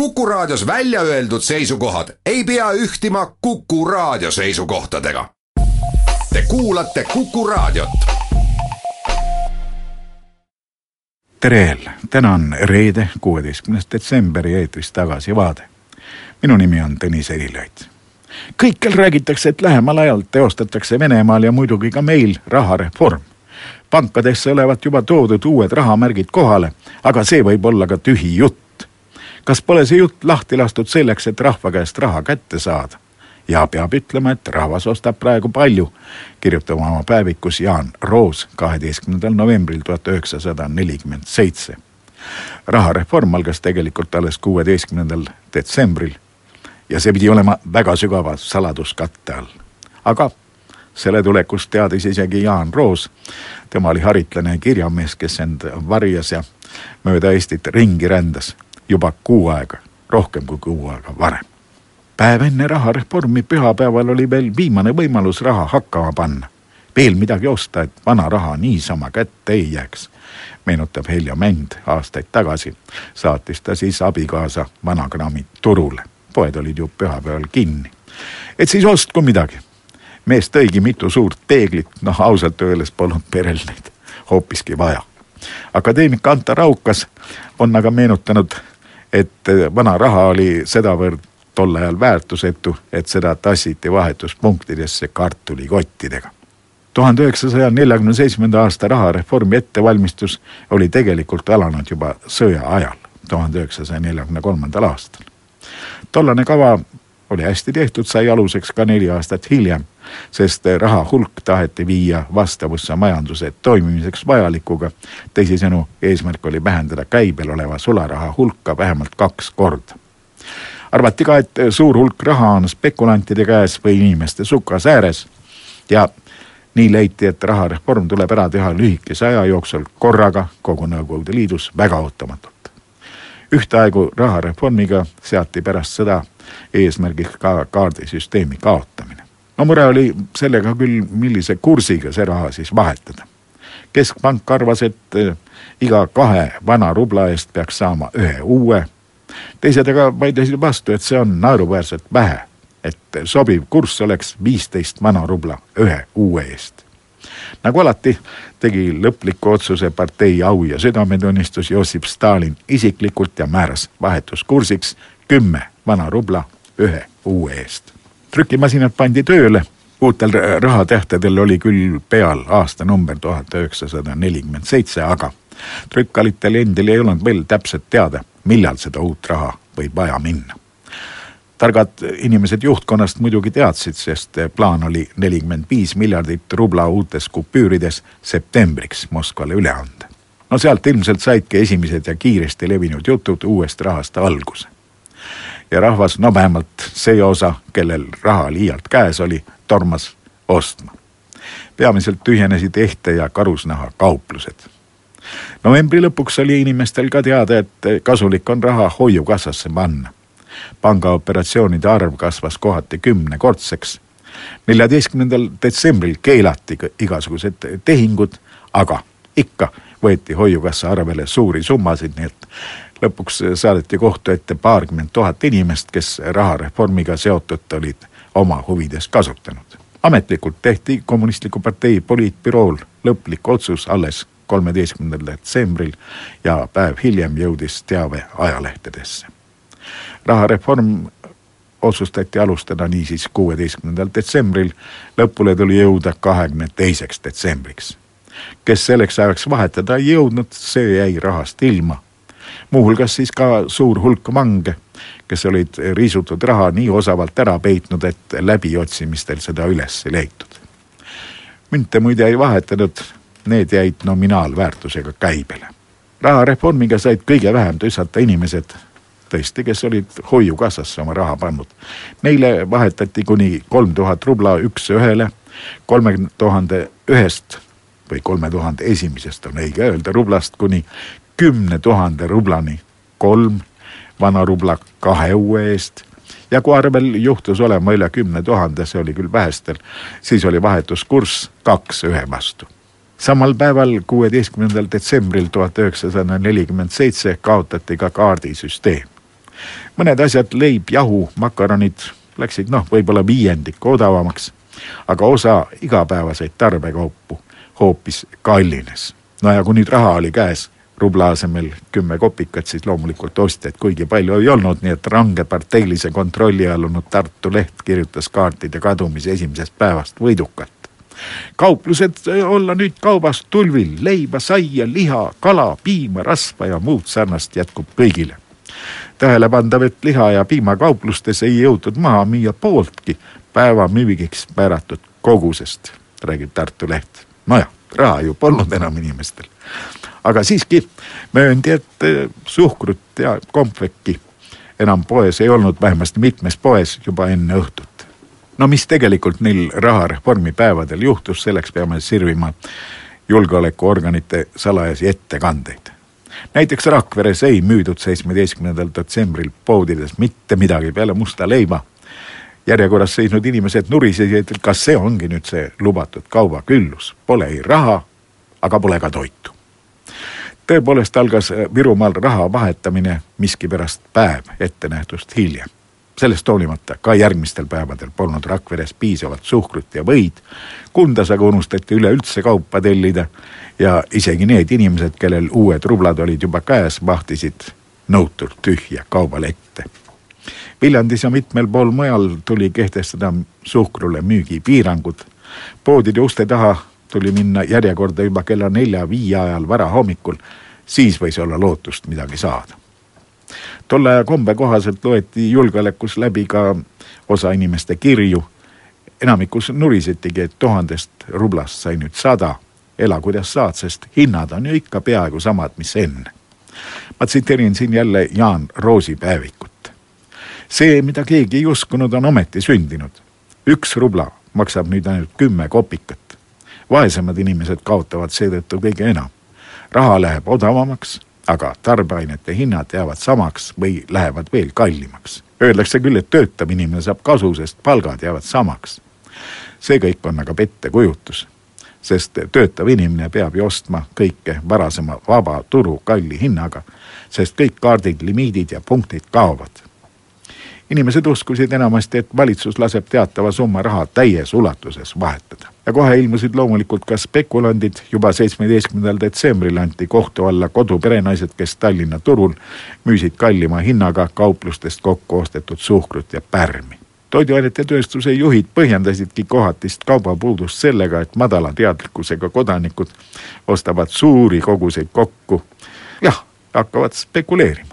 Kuku Raadios välja öeldud seisukohad ei pea ühtima Kuku Raadio seisukohtadega. Te kuulate Kuku Raadiot. tere jälle, täna on reede, kuueteistkümnes detsember ja eetris Tagasivaade. minu nimi on Tõnis Erilaid. kõikjal räägitakse, et lähemal ajal teostatakse Venemaal ja muidugi ka meil rahareform pankadesse olevat juba toodud uued rahamärgid kohale, aga see võib olla ka tühi jutt kas pole see jutt lahti lastud selleks, et rahva käest raha kätte saada? ja peab ütlema, et rahvas ostab praegu palju, kirjutab oma päevikus Jaan Roos kaheteistkümnendal novembril tuhat üheksasada nelikümmend seitse. rahareform algas tegelikult alles kuueteistkümnendal detsembril ja see pidi olema väga sügava saladuskatte all. aga selle tulekust teadis isegi Jaan Roos. tema oli haritlane kirjamees, kes end varjas ja mööda Eestit ringi rändas juba kuu aega, rohkem kui kuu aega varem. päev enne rahareformi pühapäeval oli veel viimane võimalus raha hakkama panna. veel midagi osta, et vana raha niisama kätte ei jääks. meenutab Heljo Mänd aastaid tagasi, saatis ta siis abikaasa vanakraami turule. poed olid ju pühapäeval kinni. et siis ostku midagi. mees tõigi mitu suurt peeglit, noh ausalt öeldes polnud perel neid hoopiski vaja akadeemik Anta Raukas on aga meenutanud et eh, vana raha oli sedavõrd tol ajal väärtusetu, et seda tassiti vahetuspunktidesse kartulikottidega. tuhande üheksasaja neljakümne seitsmenda aasta rahareformi ettevalmistus oli tegelikult alanud juba sõja ajal, tuhande üheksasaja neljakümne kolmandal aastal. tollane kava oli hästi tehtud, sai aluseks ka neli aastat hiljem, sest raha hulk taheti viia vastavusse majanduse toimimiseks vajalikuga. teisisõnu, eesmärk oli vähendada käibel oleva sularaha hulka vähemalt kaks korda. arvati ka, et suur hulk raha on spekulantide käes või inimeste sukas ääres ja nii leiti, et rahareform tuleb ära teha lühikese aja jooksul korraga kogu Nõukogude Liidus väga ootamatult. Ühtaegu rahareformiga seati pärast sõda eesmärgiks ka kaardisüsteemi kaotamine. no mure oli sellega küll, millise kursiga see raha siis vahetada. keskpank arvas, et eh, iga kahe vana rubla eest peaks saama ühe uue. teised aga vaidlesid vastu, et see on naeruväärselt vähe, et sobiv kurss oleks viisteist vana rubla ühe uue eest nagu alati tegi lõpliku otsuse partei au ja südametunnistus Jossip Stalin isiklikult ja määras vahetuskursiks kümme vana rubla ühe uue eest. trükimasinad pandi tööle, uutel rahatähtedel oli küll peal aastanumber tuhat üheksasada nelikümmend seitse, aga trükkalitel endil ei olnud veel täpselt teada, millal seda uut raha võib vaja minna. Targad inimesed juhtkonnast muidugi teadsid, sest plaan oli nelikümmend viis miljardit rubla uutes kupüürides septembriks Moskvale üle anda. no sealt ilmselt saidki esimesed ja kiiresti levinud jutud uuest rahast alguse ja rahvas, no vähemalt see osa, kellel raha liialt käes oli, tormas ostma. peamiselt tühjenesid ehte ja karusnaha kauplused. novembri lõpuks oli inimestel ka teada, et kasulik on raha hoiukassasse panna. Pangaoperatsioonide arv kasvas kohati kümnekordseks. neljateistkümnendal detsembril keelati igasugused tehingud, aga ikka võeti hoiukassa arvele suuri summasid, nii et lõpuks saadeti kohtu ette paarkümmend tuhat inimest, kes rahareformiga seotult olid oma huvides kasutanud. ametlikult tehti Kommunistliku partei poliitbürool lõplik otsus alles kolmeteistkümnendal detsembril ja päev hiljem jõudis teave ajalehtedesse. Rahareform otsustati alustada niisiis kuueteistkümnendal detsembril, lõpule tuli jõuda kahekümne teiseks detsembriks. kes selleks ajaks vahetada ei jõudnud, see jäi rahast ilma muuhulgas siis ka suur hulk vange, kes olid riisutud raha nii osavalt ära peitnud, et läbiotsimistel seda üles ei leitud. münte muide ei vahetatud, need jäid nominaalväärtusega käibele. rahareformiga said kõige vähem tüssata inimesed, tõesti, kes olid hoiukassasse oma raha pannud. Neile vahetati kuni kolm tuhat rubla üks-ühele, kolmekümne tuhande ühest või kolme tuhande esimesest on õige öelda, rublast kuni kümne tuhande rublani kolm vana rubla kahe uue eest ja kui arvel juhtus olema üle kümne tuhande, see oli küll vähestel, siis oli vahetuskurss kaks ühe vastu. samal päeval, kuueteistkümnendal detsembril tuhat üheksasada nelikümmend seitse kaotati ka kaardisüsteem. Mõned asjad, leib, jahu, makaronid läksid noh, võib-olla viiendiku odavamaks, aga osa igapäevaseid tarbekaupu hoopis kallines. no ja kui nüüd raha oli käes, rubla asemel kümme kopikat, siis loomulikult ostjaid kuigi palju ei olnud, nii et range parteilise kontrolli all olnud Tartu Leht kirjutas kaartide kadumise esimesest päevast võidukalt. kauplused olla nüüd kaubas tulvil, leiba, saia, liha, kala, piima, rasva ja muud sarnast jätkub kõigile. Tähelepandav, et liha ja piima kauplustes ei jõutud maha müüa pooltki päeva müügiks määratud kogusest, räägib Tartu Leht. nojah, raha ju polnud enam inimestel aga siiski mööndi, et eh, suhkrut ja kompvekki enam poes ei olnud, vähemasti mitmes poes juba enne õhtut. no mis tegelikult neil rahareformi päevadel juhtus, selleks peame sirvima julgeolekuorganite salajasi ettekandeid. Näiteks Rakveres ei müüdud seitsmeteistkümnendal detsembril poodides mitte midagi peale musta leiba. järjekorras seisnud inimesed nurisesid, et kas see ongi nüüd see lubatud kaubaküllus, pole ei raha, aga pole ka toitu tõepoolest algas Virumaal raha vahetamine miskipärast päev ettenähtust hiljem. Sellest hoolimata ka järgmistel päevadel polnud Rakveres piisavalt suhkrut ja võid. Kundas aga unustati üleüldse kaupa tellida ja isegi need inimesed, kellel uued rublad olid juba käes, vahtisid nõutult tühja kaubalette. Viljandis ja mitmel pool mujal tuli kehtestada suhkrule müügipiirangud. poodide uste taha tuli minna järjekorda juba kella nelja-viie ajal varahommikul, siis võis olla lootust midagi saada. Tolle aja kombe kohaselt loeti julgeolekus läbi ka osa inimeste kirju. enamikus nurisetigi, et tuhandest rublast sai nüüd sada. ela kuidas saad, sest hinnad on ju ikka peaaegu samad, mis enne. ma tsiteerin siin jälle Jaan Roosi päevikut. see, mida keegi ei uskunud, on ometi sündinud. üks rubla maksab nüüd ainult kümme kopikat vaesemad inimesed kaotavad seetõttu kõige enam. raha läheb odavamaks, aga tarbeainete hinnad jäävad samaks või lähevad veel kallimaks. Öeldakse küll, et töötav inimene saab kasu, sest palgad jäävad samaks. see kõik on aga pettekujutus, sest töötav inimene peab ju ostma kõike varasema vaba turu kalli hinnaga, sest kõik kaardid, limiidid ja punktid kaovad inimesed uskusid enamasti, et valitsus laseb teatava summa raha täies ulatuses vahetada. ja kohe ilmusid loomulikult ka spekulandid, juba seitsmeteistkümnendal detsembril anti kohtu alla koduperenaised, kes Tallinna turul müüsid kallima hinnaga kauplustest kokku ostetud suhkrut ja pärmi toiduainete tööstuse juhid põhjendasidki kohatist kaubapuudust sellega, et madala teadlikkusega kodanikud ostavad suuri koguseid kokku. jah, hakkavad spekuleerima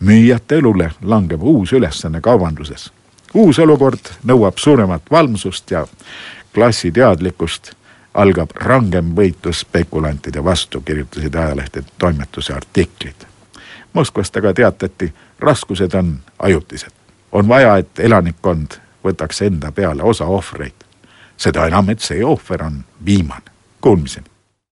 müüjate õlule langeb uus ülesanne kaubanduses. uus olukord nõuab suuremat valmsust ja klassiteadlikkust, algab rangem võitlus spekulantide vastu, kirjutasid ajalehtede toimetuse artiklid. Moskvast aga teatati, raskused on ajutised. on vaja, et elanikkond võtaks enda peale osa ohvreid. seda enam, et see ohver on viimane. Kuulmiseni